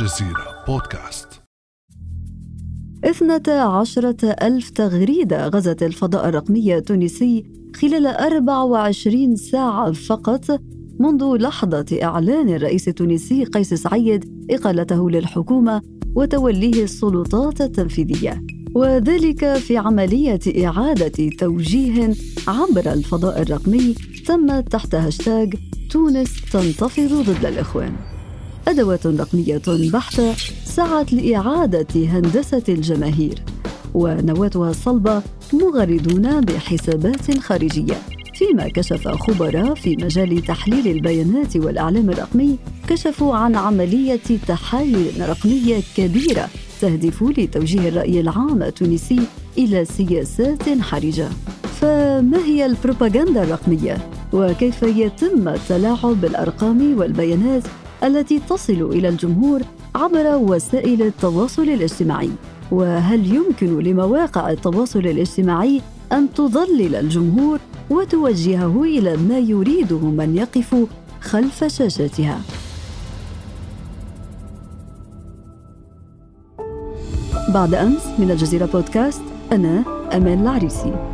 الجزيرة بودكاست. اثنتا عشرة ألف تغريدة غزت الفضاء الرقمي التونسي خلال 24 ساعة فقط منذ لحظة إعلان الرئيس التونسي قيس سعيد إقالته للحكومة وتوليه السلطات التنفيذية. وذلك في عملية إعادة توجيه عبر الفضاء الرقمي تمت تحت هاشتاغ تونس تنتفض ضد الإخوان. أدوات رقمية بحتة سعت لإعادة هندسة الجماهير ونواتها الصلبة مغردون بحسابات خارجية فيما كشف خبراء في مجال تحليل البيانات والإعلام الرقمي كشفوا عن عملية تحايل رقمية كبيرة تهدف لتوجيه الرأي العام التونسي إلى سياسات حرجة فما هي البروباغندا الرقمية؟ وكيف يتم التلاعب بالأرقام والبيانات التي تصل إلى الجمهور عبر وسائل التواصل الاجتماعي؟ وهل يمكن لمواقع التواصل الاجتماعي أن تضلل الجمهور وتوجهه إلى ما يريده من يقف خلف شاشاتها؟ بعد أمس من الجزيرة بودكاست أنا أمان العريسي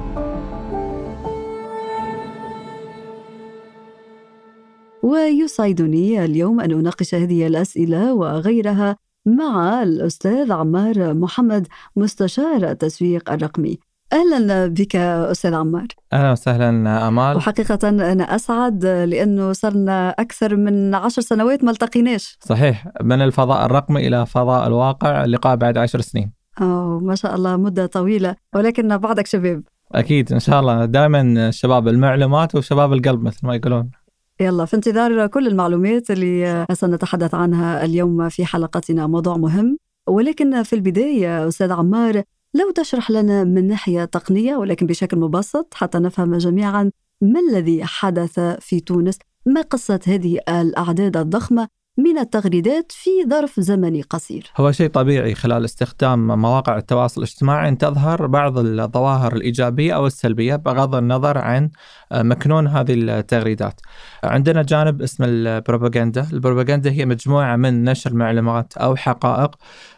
ويسعدني اليوم أن أناقش هذه الأسئلة وغيرها مع الأستاذ عمار محمد مستشار التسويق الرقمي. أهلا بك أستاذ عمار. أهلا وسهلا أمال. وحقيقة أنا أسعد لأنه صرنا أكثر من عشر سنوات ما التقيناش. صحيح. من الفضاء الرقمي إلى فضاء الواقع اللقاء بعد عشر سنين. أوه ما شاء الله مدة طويلة. ولكن بعدك شباب. أكيد إن شاء الله. دائما شباب المعلومات وشباب القلب مثل ما يقولون. يلا في انتظار كل المعلومات اللي سنتحدث عنها اليوم في حلقتنا. موضوع مهم ولكن في البداية أستاذ عمار لو تشرح لنا من ناحية تقنية ولكن بشكل مبسط حتى نفهم جميعا ما الذي حدث في تونس؟ ما قصة هذه الأعداد الضخمة؟ من التغريدات في ظرف زمني قصير. هو شيء طبيعي خلال استخدام مواقع التواصل الاجتماعي أن تظهر بعض الظواهر الإيجابية أو السلبية بغض النظر عن مكنون هذه التغريدات. عندنا جانب اسمه البروباغندا. البروباغندا هي مجموعة من نشر معلومات أو حقائق.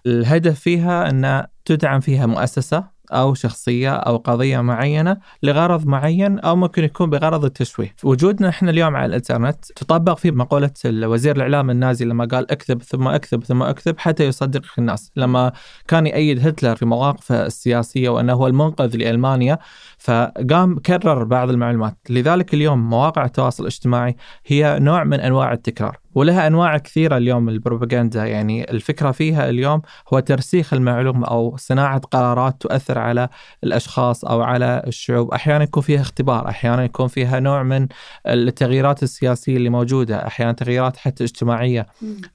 الهدف فيها أن تدعم فيها مؤسسة أو شخصية أو قضية معينة لغرض معين أو ممكن يكون بغرض التشويه. وجودنا إحنا اليوم على الإنترنت تطبق في مقولة وزير الإعلام النازي لما قال اكذب ثم اكذب ثم اكذب حتى يصدق الناس. لما كان يأيد هتلر في مواقفه السياسية وأنه هو المنقذ لألمانيا فقام كرر بعض المعلومات. لذلك اليوم مواقع التواصل الاجتماعي هي نوع من أنواع التكرار. ولها أنواع كثيرة اليوم البروباغندا. يعني الفكرة فيها اليوم هو ترسيخ المعلومه أو صناعة قرارات تؤثر على الأشخاص أو على الشعوب، أحيانا يكون فيها اختبار، أحيانا يكون فيها نوع من التغييرات السياسية اللي موجودة، أحيانا تغييرات حتى اجتماعية.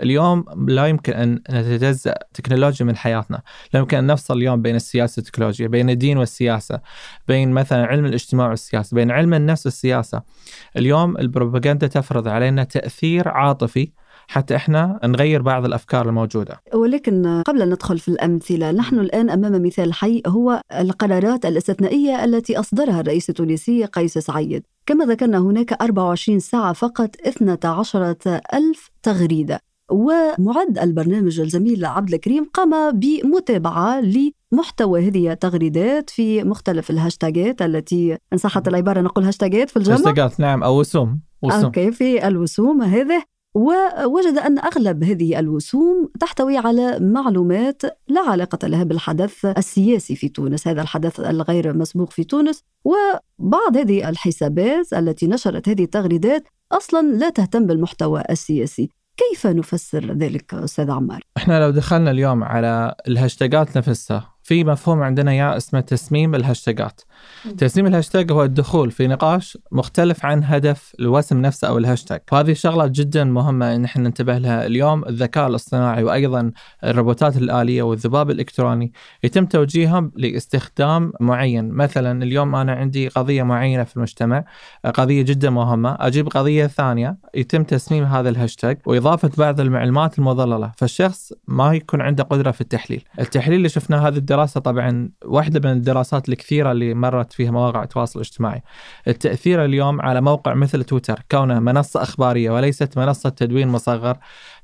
اليوم لا يمكن أن نتجزأ تكنولوجيا من حياتنا، لا يمكن أن نفصل اليوم بين السياسة والتكنولوجيا، بين الدين والسياسة، بين مثلا علم الاجتماع والسياسة، بين علم النفس والسياسة. اليوم البروباغندا تفرض علينا تأثير عاطفي. حتى إحنا نغير بعض الأفكار الموجودة. ولكن قبل أن ندخل في الأمثلة، نحن الآن أمام مثال حي هو القرارات الاستثنائية التي أصدرها الرئيس التونسي قيس سعيد. كما ذكرنا هناك 24 ساعة فقط 12 ألف تغريدة. ومعد البرنامج الزميل عبد الكريم قام بمتابعة لمحتوى هذه التغريدات في مختلف الهاشتاجات التي إن صحت العبارة نقول هاشتاجات في الجمع هاشتاجات نعم أو وسوم وسوم okay في الوسوم هذه ووجد أن أغلب هذه الوسوم تحتوي على معلومات لا علاقة لها بالحدث السياسي في تونس. هذا الحدث الغير مسبوق في تونس وبعض هذه الحسابات التي نشرت هذه التغريدات أصلا لا تهتم بالمحتوى السياسي. كيف نفسر ذلك أستاذ عمار؟ إحنا لو دخلنا اليوم على الهاشتاجات نفسها في مفهوم عندنا يا اسمه تسميم الهاشتاجات. تسميم الهاشتاج هو الدخول في نقاش مختلف عن هدف الوسم نفسه أو الهاشتاج. وهذه شغلة جدا مهمة إن إحنا ننتبه لها اليوم. الذكاء الاصطناعي وأيضا الروبوتات الآلية والذباب الإلكتروني يتم توجيههم لاستخدام معين. مثلا اليوم أنا عندي قضية معينة في المجتمع قضية جدا مهمة. أجيب قضية ثانية يتم تسميم هذا الهاشتاج وإضافة بعض المعلومات المضللة فالشخص ما يكون عنده قدرة في التحليل. التحليل اللي شفناه هذه الدراسة طبعا واحدة من الدراسات الكثيرة اللي مرت فيها مواقع التواصل الاجتماعي. التأثير اليوم على موقع مثل تويتر كونه منصة أخبارية وليست منصة تدوين مصغر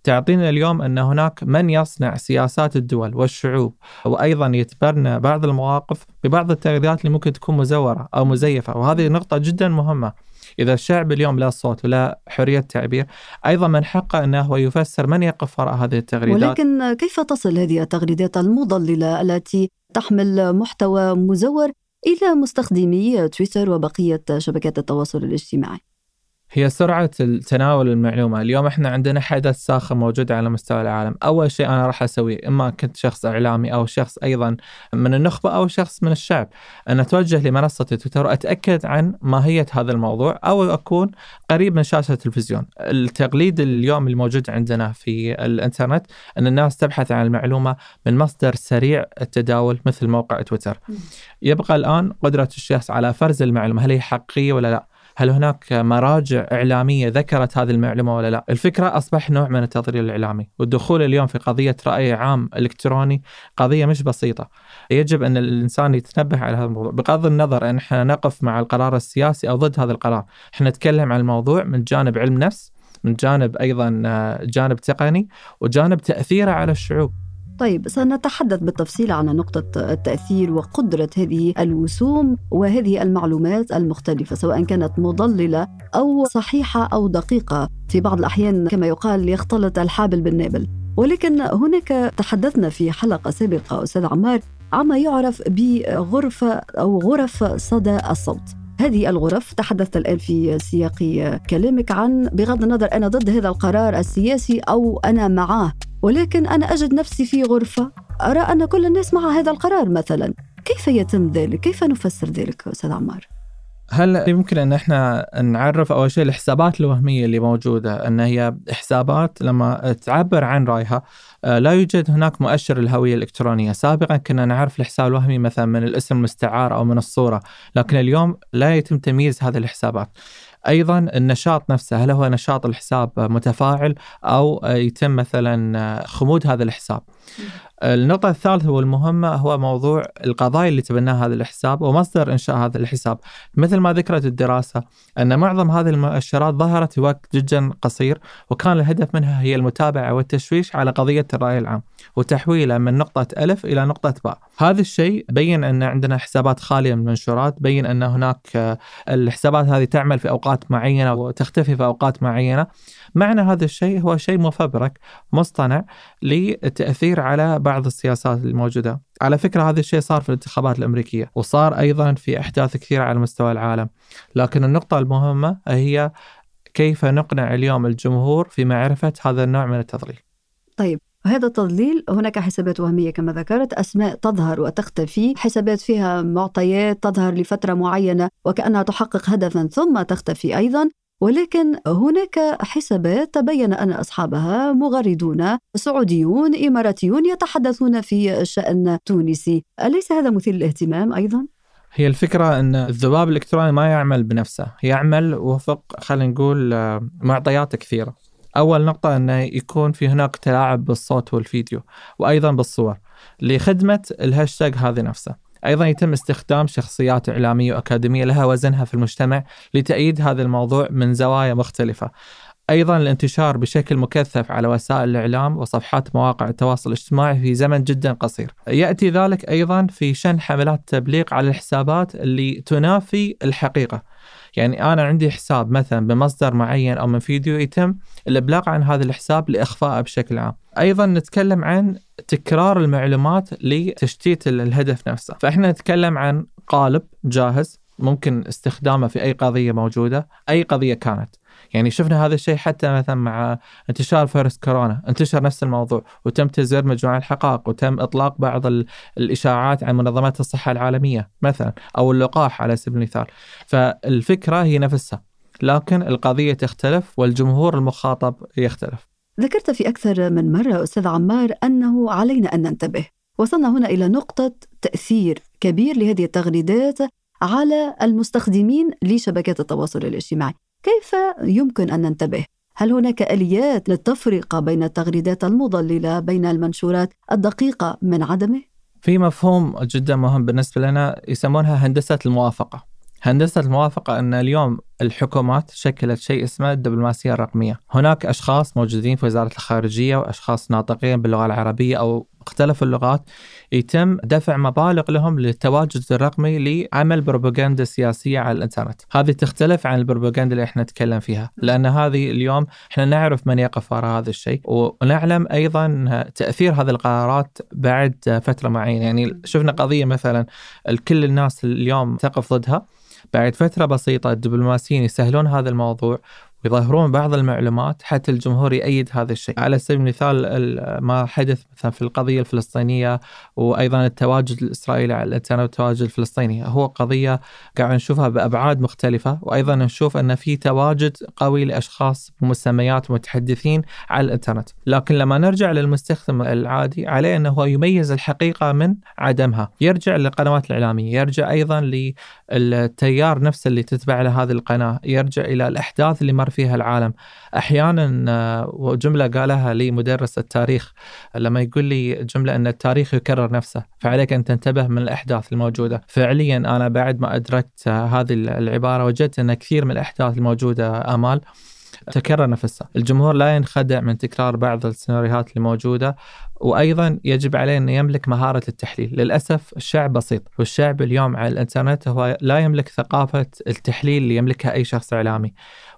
تعطينا اليوم أن هناك من يصنع سياسات الدول والشعوب وأيضا يتبنى بعض المواقف ببعض التغذيات اللي ممكن تكون مزورة أو مزيفة وهذه نقطة جدا مهمة. إذا الشعب اليوم لا صوت ولا حرية تعبير أيضا من حقه أنه هو يفسر من يقف وراء هذه التغريدات. ولكن كيف تصل هذه التغريدات المضللة التي تحمل محتوى مزور إلى مستخدمي تويتر وبقية شبكات التواصل الاجتماعي. هي سرعة تناول المعلومة. اليوم إحنا عندنا حدث ساخن موجود على مستوى العالم. أول شيء أنا راح أسويه إما كنت شخص إعلامي أو شخص أيضا من النخبة أو شخص من الشعب أن أتوجه لمنصة تويتر وأتأكد عن ماهية هذا الموضوع أو أكون قريب من شاشة التلفزيون. التقليد اليوم الموجود عندنا في الإنترنت أن الناس تبحث عن المعلومة من مصدر سريع التداول مثل موقع تويتر. يبقى الآن قدرة الشخص على فرز المعلومة هل هي حقيقية ولا لا؟ هل هناك مراجع إعلامية ذكرت هذه المعلومة ولا لا؟ الفكرة أصبح نوع من التضليل الإعلامي والدخول اليوم في قضية رأي عام إلكتروني قضية مش بسيطة. يجب أن الإنسان يتنبه على هذا الموضوع. بغض النظر أن إحنا نقف مع القرار السياسي أو ضد هذا القرار إحنا نتكلم عن الموضوع من جانب علم نفس من جانب أيضا آه، جانب تقني وجانب تأثيره على الشعوب. طيب سنتحدث بالتفصيل عن نقطة التأثير وقدرة هذه الوسوم وهذه المعلومات المختلفة سواء كانت مضللة أو صحيحة أو دقيقة. في بعض الأحيان كما يقال يختلط الحابل بالنابل. ولكن هناك تحدثنا في حلقة سابقة أستاذ عمار عما يعرف بغرفة أو غرف صدى الصوت. هذه الغرف تحدثت الآن في سياق كلامك عن بغض النظر أنا ضد هذا القرار السياسي أو أنا معه ولكن أنا أجد نفسي في غرفة أرى أن كل الناس مع هذا القرار مثلا كيف يتم ذلك؟ كيف نفسر ذلك أستاذ عمار؟ هل يمكن أن إحنا نعرف أول شيء الحسابات الوهمية اللي موجودة أن هي حسابات لما تعبر عن رأيها لا يوجد هناك مؤشر الهويه الإلكترونية، سابقا كنا نعرف الحساب الوهمي مثلا من الاسم المستعار أو من الصورة، لكن اليوم لا يتم تمييز هذه الحسابات. أيضا النشاط نفسه هل هو نشاط الحساب متفاعل أو يتم مثلا خمود هذا الحساب؟ النقطة الثالثة والمهمة هو موضوع القضايا اللي تبناها هذا الحساب ومصدر إنشاء هذا الحساب. مثل ما ذكرت الدراسة أن معظم هذه المؤشرات ظهرت في وقت جدا قصير وكان الهدف منها هي المتابعة والتشويش على قضية الرأي العام وتحويله من نقطة ألف إلى نقطة باء. هذا الشيء بين أن عندنا حسابات خالية من المنشورات بين أن هناك الحسابات هذه تعمل في أوقات معينة وتختفي في أوقات معينة. معنى هذا الشيء هو شيء مفبرك مصطنع للتأثير على بعض السياسات الموجودة. على فكرة هذا الشيء صار في الانتخابات الأمريكية وصار أيضا في أحداث كثيرة على مستوى العالم. لكن النقطة المهمة هي كيف نقنع اليوم الجمهور في معرفة هذا النوع من التضليل. طيب وهذا التضليل هناك حسابات وهمية كما ذكرت أسماء تظهر وتختفي حسابات فيها معطيات تظهر لفترة معينة وكأنها تحقق هدفا ثم تختفي أيضا. ولكن هناك حسابات تبين أن أصحابها مغردون سعوديون إماراتيون يتحدثون في الشان تونسي، أليس هذا مثير للاهتمام أيضا؟ هي الفكرة أن الذباب الإلكتروني ما يعمل بنفسه يعمل وفق خلينا نقول معطيات كثيرة. أول نقطة أنه يكون في هناك تلاعب بالصوت والفيديو وأيضا بالصور لخدمة الهاشتاج هذه نفسه أيضا يتم استخدام شخصيات إعلامية وأكاديمية لها وزنها في المجتمع لتأييد هذا الموضوع من زوايا مختلفة أيضا الانتشار بشكل مكثف على وسائل الإعلام وصفحات مواقع التواصل الاجتماعي في زمن جدا قصير. يأتي ذلك أيضا في شن حملات تبليغ على الحسابات اللي تنافي الحقيقة. يعني أنا عندي حساب مثلا بمصدر معين أو من فيديو يتم الإبلاغ عن هذا الحساب لإخفائه بشكل عام. أيضا نتكلم عن تكرار المعلومات لتشتيت الهدف نفسه، فإحنا نتكلم عن قالب جاهز ممكن استخدامه في أي قضية موجودة، أي قضية كانت. يعني شفنا هذا الشيء حتى مثلا مع انتشار فيروس كورونا انتشر نفس الموضوع وتم تزوير مجموعة الحقائق وتم إطلاق بعض الإشاعات عن منظمات الصحة العالمية مثلا أو اللقاح على سبيل المثال. فالفكرة هي نفسها لكن القضية تختلف والجمهور المخاطب يختلف. ذكرت في أكثر من مرة أستاذ عمار أنه علينا أن ننتبه. وصلنا هنا إلى نقطة تأثير كبير لهذه التغريدات على المستخدمين لشبكات التواصل الاجتماعي. كيف يمكن أن ننتبه هل هناك آليات للتفرقه بين التغريدات المضللة بين المنشورات الدقيقة من عدمه في مفهوم جدا مهم بالنسبة لنا يسمونها هندسة الموافقة. هندسة الموافقة أن اليوم الحكومات شكلت شيء اسمه الدبلوماسية الرقمية، هناك أشخاص موجودين في وزارة الخارجية وأشخاص ناطقين باللغة العربية أو مختلف اللغات. يتم دفع مبالغ لهم للتواجد الرقمي لعمل بروباغندا سياسية على الإنترنت، هذه تختلف عن البروباغندا اللي إحنا نتكلم فيها، لأن هذه اليوم إحنا نعرف من يقف وراء هذا الشيء، ونعلم أيضا تأثير هذه القرارات بعد فترة معينة، يعني شفنا قضية مثلا كل الناس اليوم تقف ضدها. بعد فترة بسيطة الدبلوماسيين يسهلون هذا الموضوع ويظهرون بعض المعلومات حتى الجمهور يأيد هذا الشيء. على سبيل المثال ما حدث مثلا في القضية الفلسطينية وأيضا التواجد الإسرائيلي على الإنترنت والتواجد الفلسطيني. هو قضية قاعد نشوفها بأبعاد مختلفة وأيضا نشوف أن في تواجد قوي لأشخاص بمسميات متحدثين على الإنترنت. لكن لما نرجع للمستخدم العادي عليه أنه هو يميز الحقيقة من عدمها. يرجع للقنوات الإعلامية يرجع أيضا للتيار نفسه اللي تتبع له هذه القناة يرجع إلى الأحداث اللي مر فيها العالم. أحيانا آه، وجمله قالها لي مدرس التاريخ لما يقول لي جملة أن التاريخ يكرر نفسه فعليك أن تنتبه من الأحداث الموجودة. فعليا أنا بعد ما أدركت هذه العبارة وجدت أن كثير من الأحداث الموجودة آمال تكرر نفسها. الجمهور لا ينخدع من تكرار بعض السيناريوهات الموجودة وأيضا يجب عليه أن يملك مهارة التحليل. للأسف الشعب بسيط والشعب اليوم على الإنترنت هو لا يملك ثقافة التحليل اللي يملكها أي شخص إعلامي.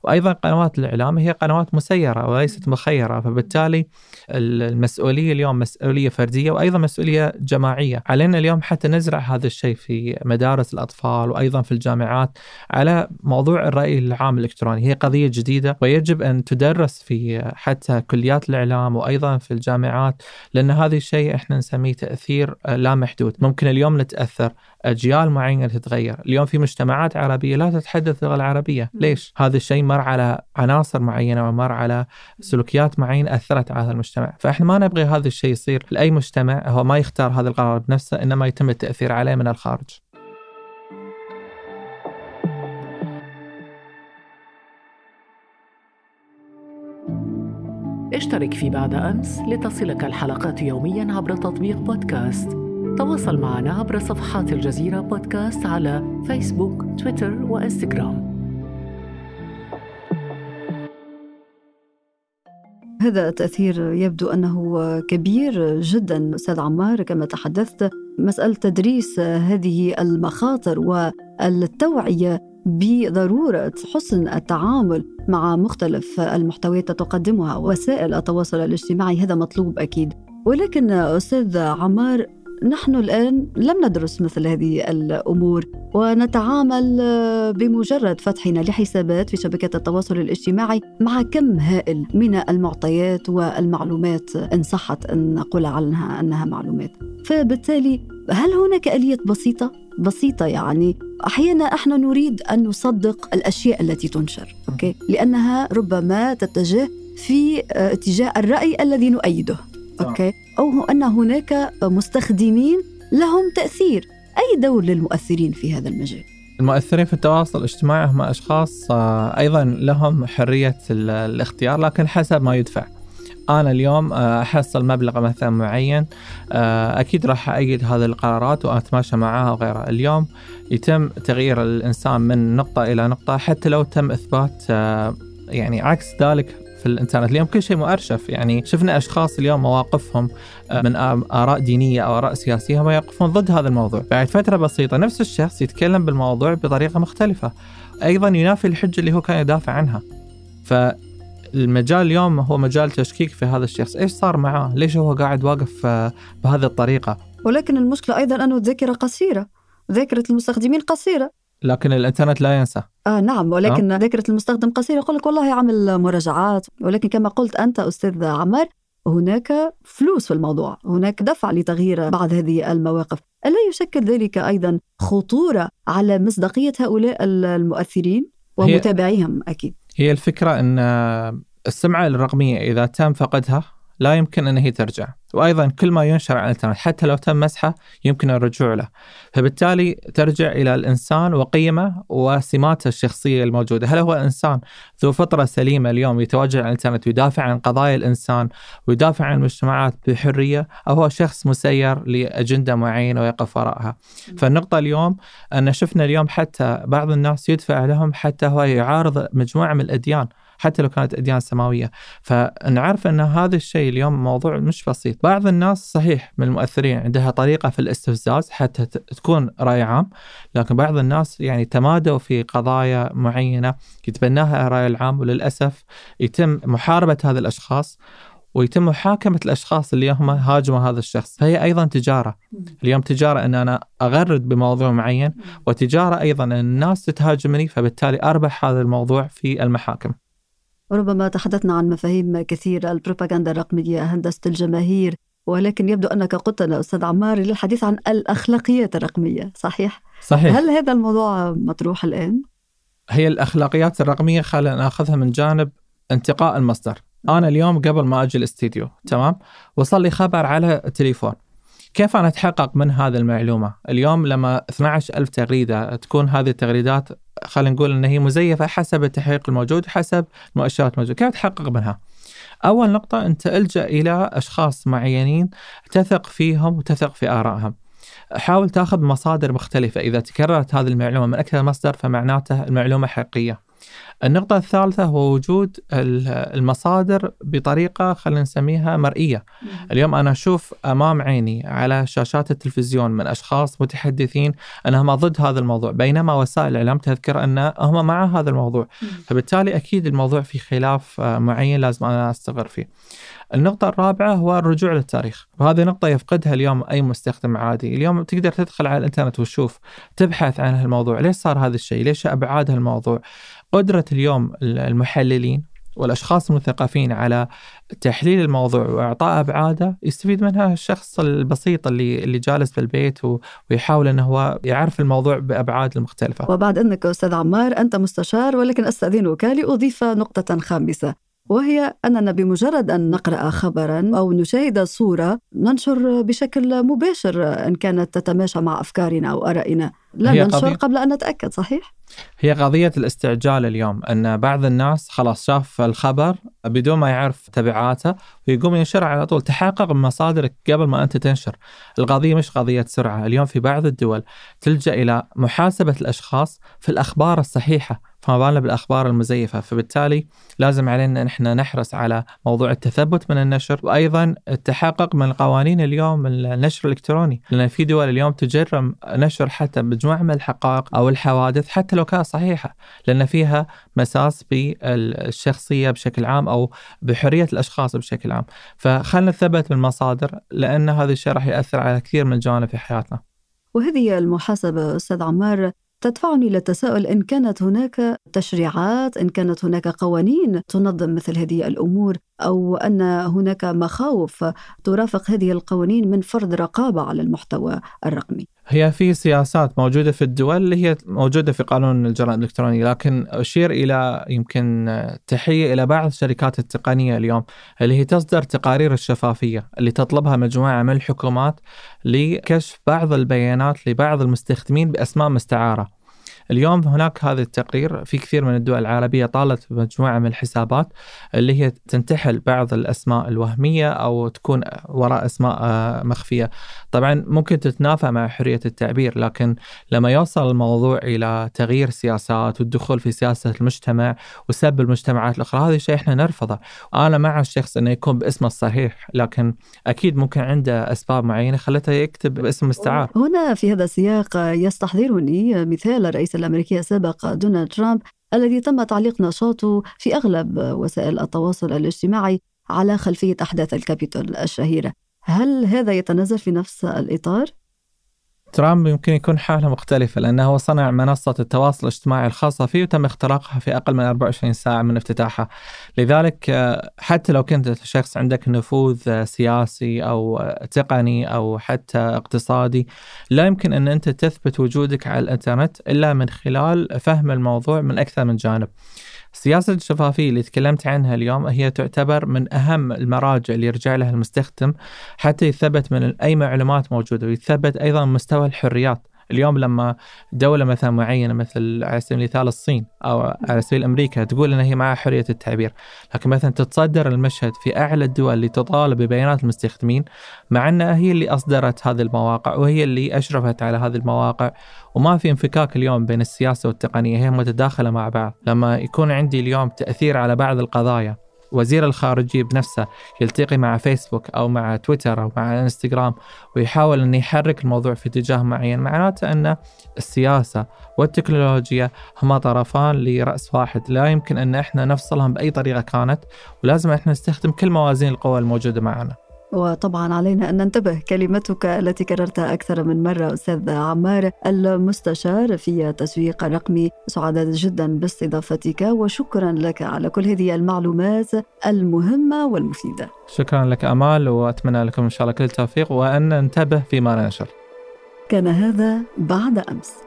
وأيضا قنوات الإعلام هي قنوات مسيرة وليست مخيرة فبالتالي المسؤولية اليوم مسؤولية فردية وأيضا مسؤولية جماعية. علينا اليوم حتى نزرع هذا الشيء في مدارس الأطفال وأيضا في الجامعات على موضوع الرأي العام الإلكتروني. هي قضية جديدة ويجب أن تدرس في حتى كليات الإعلام وأيضا في الجامعات لأن هذا الشيء إحنا نسميه تأثير لا محدود. ممكن اليوم نتأثر أجيال معينه تتغير، اليوم في مجتمعات عربية لا تتحدث اللغة العربية، ليش؟ هذا الشيء مر على عناصر معينة ومر على سلوكيات معينة أثرت على هذا المجتمع، فإحنا ما نبغي هذا الشيء يصير. لأي مجتمع هو ما يختار هذا القرار بنفسه إنما يتم التأثير عليه من الخارج. اشترك في بعد أمس لتصلك الحلقات يوميا عبر تطبيق بودكاست. تواصل معنا عبر صفحات الجزيرة بودكاست على فيسبوك تويتر وإنستغرام. هذا التأثير يبدو أنه كبير جدا أستاذ عمار كما تحدثت. مسألة تدريس هذه المخاطر والتوعية بضرورة حسن التعامل مع مختلف المحتويات تقدمها وسائل التواصل الاجتماعي هذا مطلوب أكيد. ولكن أستاذ عمار نحن الآن لم ندرس مثل هذه الأمور ونتعامل بمجرد فتحنا لحسابات في شبكات التواصل الاجتماعي مع كم هائل من المعطيات والمعلومات إن صحت أن نقول عنها أنها معلومات. فبالتالي هل هناك آلية بسيطة؟ بسيطة يعني أحيانا إحنا نريد أن نصدق الأشياء التي تنشر okay؟ لأنها ربما تتجه في اتجاه الرأي الذي نؤيده. okay. أو أن هناك مستخدمين لهم تأثير. أي دور للمؤثرين في هذا المجال؟ المؤثرين في التواصل الاجتماعي هم أشخاص آه، أيضا لهم حرية الاختيار لكن حسب ما يدفع. أنا اليوم آه، أحصل مبلغ مثلا معين آه، أكيد راح ايد هذه القرارات وأتماشى معها وغيرها. اليوم يتم تغيير الإنسان من نقطة إلى نقطة حتى لو تم إثبات يعني عكس ذلك في الإنترنت. اليوم كل شيء مؤرشف. يعني شفنا أشخاص اليوم مواقفهم آه، من آراء دينية أو آراء سياسية هم يقفون ضد هذا الموضوع. بعد فترة بسيطة نفس الشخص يتكلم بالموضوع بطريقة مختلفة. أيضا ينافي الحجة اللي هو كان يدافع عنها. فالمجال اليوم هو مجال تشكيك في هذا الشخص. إيش صار معاه؟ ليش هو قاعد واقف آه، بهذه الطريقة؟ ولكن المشكلة أيضا أنه الذاكره قصيرة. ذاكرة المستخدمين قصيرة. لكن الإنترنت لا ينسى. آه نعم ولكن آه. ذاكرة المستخدم قصيرة. يقول لك والله عمل مراجعات ولكن كما قلت أنت أستاذ عمر هناك فلوس في الموضوع. هناك دفع لتغيير بعض هذه المواقف. ألا يشكل ذلك أيضا خطورة على مصداقية هؤلاء المؤثرين ومتابعيهم؟ أكيد. هي الفكرة أن السمعة الرقمية إذا تم فقدها لا يمكن أن هي ترجع. وأيضا كل ما ينشر على الإنترنت حتى لو تم مسحه يمكن الرجوع له. فبالتالي ترجع إلى الإنسان وقيمه وسماته الشخصية الموجودة. هل هو إنسان ذو فطرة سليمة اليوم يتواجد على الإنترنت ويدافع عن قضايا الإنسان ويدافع عن المجتمعات بحرية أو هو شخص مسير لأجندة معينة ويقف وراءها؟ فالنقطة اليوم أن شفنا اليوم حتى بعض الناس يدفع لهم حتى هو يعارض مجموعة من الأديان. حتى لو كانت أديان سماوية. فنعرف أن هذا الشيء اليوم موضوع مش بسيط. بعض الناس صحيح من المؤثرين عندها طريقة في الاستفزاز حتى تكون رأي عام لكن بعض الناس يعني تمادوا في قضايا معينة يتبناها الرأي العام وللأسف يتم محاربة هذه الأشخاص ويتم محاكمة الأشخاص اللي هم هاجموا هذا الشخص. فهي أيضا تجارة. اليوم تجارة أن أنا أغرد بموضوع معين وتجارة أيضا أن الناس تتهاجمني فبالتالي أربح هذا الموضوع في المحاكم. وربما تحدثنا عن مفاهيم كثيرة البروباغندا الرقمية هندسة الجماهير ولكن يبدو أنك قلتنا أستاذ عمار للحديث عن الأخلاقيات الرقمية صحيح؟ صحيح هل هذا الموضوع مطروح الآن؟ هي الأخلاقيات الرقمية خلينا نأخذها من جانب انتقاء المصدر أنا اليوم قبل ما أجي الاستديو تمام وصل لي خبر على التليفون كيف أنا أتحقق من هذه المعلومة اليوم لما 12 ألف تغريدة تكون هذه التغريدات خلينا نقول إن هي مزيفة حسب التحقيق الموجود حسب المؤشرات الموجودة، كيف تحقق منها؟ أول نقطة أنت ألجأ إلى أشخاص معينين تثق فيهم وتثق في آرائهم. حاول تأخذ مصادر مختلفة، إذا تكررت هذه المعلومة من أكثر مصدر فمعناته المعلومة حقيقية. النقطة الثالثة هو وجود المصادر بطريقة خلينا نسميها مرئية. اليوم أنا أشوف أمام عيني على شاشات التلفزيون من أشخاص متحدثين أنهم ضد هذا الموضوع بينما وسائل الإعلام تذكر أن هم مع هذا الموضوع. فبالتالي أكيد الموضوع في خلاف آه، معين لازم أنا أستغر فيه. النقطة الرابعة هو الرجوع للتاريخ. وهذه نقطة يفقدها اليوم أي مستخدم عادي. اليوم تقدر تدخل على الإنترنت وتشوف تبحث عن هالموضوع ليش صار هذا الشيء؟ ليش أبعاد هالموضوع؟ قدرة اليوم المحللين والأشخاص المثقفين على تحليل الموضوع وإعطاء أبعاده يستفيد منها الشخص البسيط اللي اللي جالس في البيت ويحاول إنه هو يعرف الموضوع بأبعاد المختلفه. وبعد أنك أستاذ عمار أنت مستشار ولكن استاذنك لاضيف نقطة خامسة وهي أننا بمجرد أن نقرأ خبرا أو نشاهد صورة ننشر بشكل مباشر إن كانت تتماشى مع أفكارنا أو آرائنا لا ننشر قبل أن نتأكد صحيح؟ هي قضية الاستعجال اليوم أن بعض الناس خلاص شاف الخبر بدون ما يعرف تبعاته ويقوم ينشر على طول تحقق من مصادرك قبل ما أنت تنشر. القضية مش قضية سرعة اليوم في بعض الدول تلجأ إلى محاسبة الأشخاص في الأخبار الصحيحة فما بالنا بالأخبار المزيفة. فبالتالي لازم علينا ان إحنا نحرص على موضوع التثبت من النشر وأيضا التحقق من القوانين اليوم النشر الإلكتروني. لأن في دول اليوم تجرم نشر حتى مجموعه من الحقائق أو الحوادث حتى لو كانت صحيحة لأن فيها مساس بالشخصيه بشكل عام أو بحرية الأشخاص بشكل عام. فخلنا نثبت بالمصادر لأن هذا الشيء راح يأثر على كثير من الجوانب في حياتنا. وهذه المحاسبة أستاذ عمار تدفعني إلى التساؤل إن كانت هناك تشريعات إن كانت هناك قوانين تنظم مثل هذه الأمور أو أن هناك مخاوف ترافق هذه القوانين من فرض رقابة على المحتوى الرقمي. هي في سياسات موجودة في الدول اللي هي موجودة في قانون الجرائم الإلكترونية لكن أشير إلى يمكن تحية إلى بعض الشركات التقنية اليوم اللي هي تصدر تقارير الشفافية اللي تطلبها مجموعة من الحكومات لكشف بعض البيانات لبعض المستخدمين بأسماء مستعارة. اليوم هناك هذا التقرير في كثير من الدول العربية طالت مجموعة من الحسابات اللي هي تنتحل بعض الأسماء الوهمية أو تكون وراء أسماء آه، مخفية. طبعا ممكن تتنافى مع حرية التعبير لكن لما يوصل الموضوع إلى تغيير سياسات والدخول في سياسة المجتمع وسب المجتمعات الأخرى هذا الشيء إحنا نرفضه. أنا مع الشخص أنه يكون باسمه الصحيح لكن أكيد ممكن عنده أسباب معينة خلته يكتب باسم مستعار. هنا في هذا السياق يستحضرني مثال الرئيس الأمريكي السابق دونالد ترامب الذي تم تعليق نشاطه في أغلب وسائل التواصل الاجتماعي على خلفية أحداث الكابيتول الشهيرة هل هذا يتنزل في نفس الإطار؟ ترامب يمكن يكون حالة مختلفة لأنه صنع منصة التواصل الاجتماعي الخاصة فيه وتم اختراقها في أقل من 24 ساعة من افتتاحها. لذلك آه، حتى لو كنت شخص عندك نفوذ آه، سياسي أو آه، تقني أو حتى اقتصادي لا يمكن أن أنت تثبت وجودك على الإنترنت إلا من خلال فهم الموضوع من أكثر من جانب. سياسة الشفافية اللي تكلمت عنها اليوم هي تعتبر من أهم المراجع اللي يرجع لها المستخدم حتى يثبت من أي معلومات موجودة ويثبت أيضا مستوى الحريات. اليوم لما دولة مثلا معينة مثل على سبيل المثال الصين أو على سبيل أمريكا تقول أن هي معها حرية التعبير لكن مثلا تتصدر المشهد في أعلى الدول اللي تطالب ببيانات المستخدمين مع أنها هي اللي أصدرت هذه المواقع وهي اللي أشرفت على هذه المواقع وما في انفكاك اليوم بين السياسة والتقنية هي متداخلة مع بعض. لما يكون عندي اليوم تأثير على بعض القضايا وزير الخارجية بنفسه يلتقي مع فيسبوك أو مع تويتر أو مع إنستغرام ويحاول أن يحرك الموضوع في اتجاه معين معناته أن السياسة والتكنولوجيا هما طرفان لرأس واحد. لا يمكن أن إحنا نفصلهم بأي طريقة كانت ولازم إحنا نستخدم كل موازين القوى الموجودة معنا. وطبعا علينا أن ننتبه كلمتك التي كررتها أكثر من مرة أستاذ عمار المستشار في التسويق الرقمي سعداء جدا باستضافتك وشكرا لك على كل هذه المعلومات المهمة والمفيدة. شكرا لك أمال وأتمنى لكم إن شاء الله كل التوفيق وأن ننتبه فيما ننشر كان هذا بعد أمس.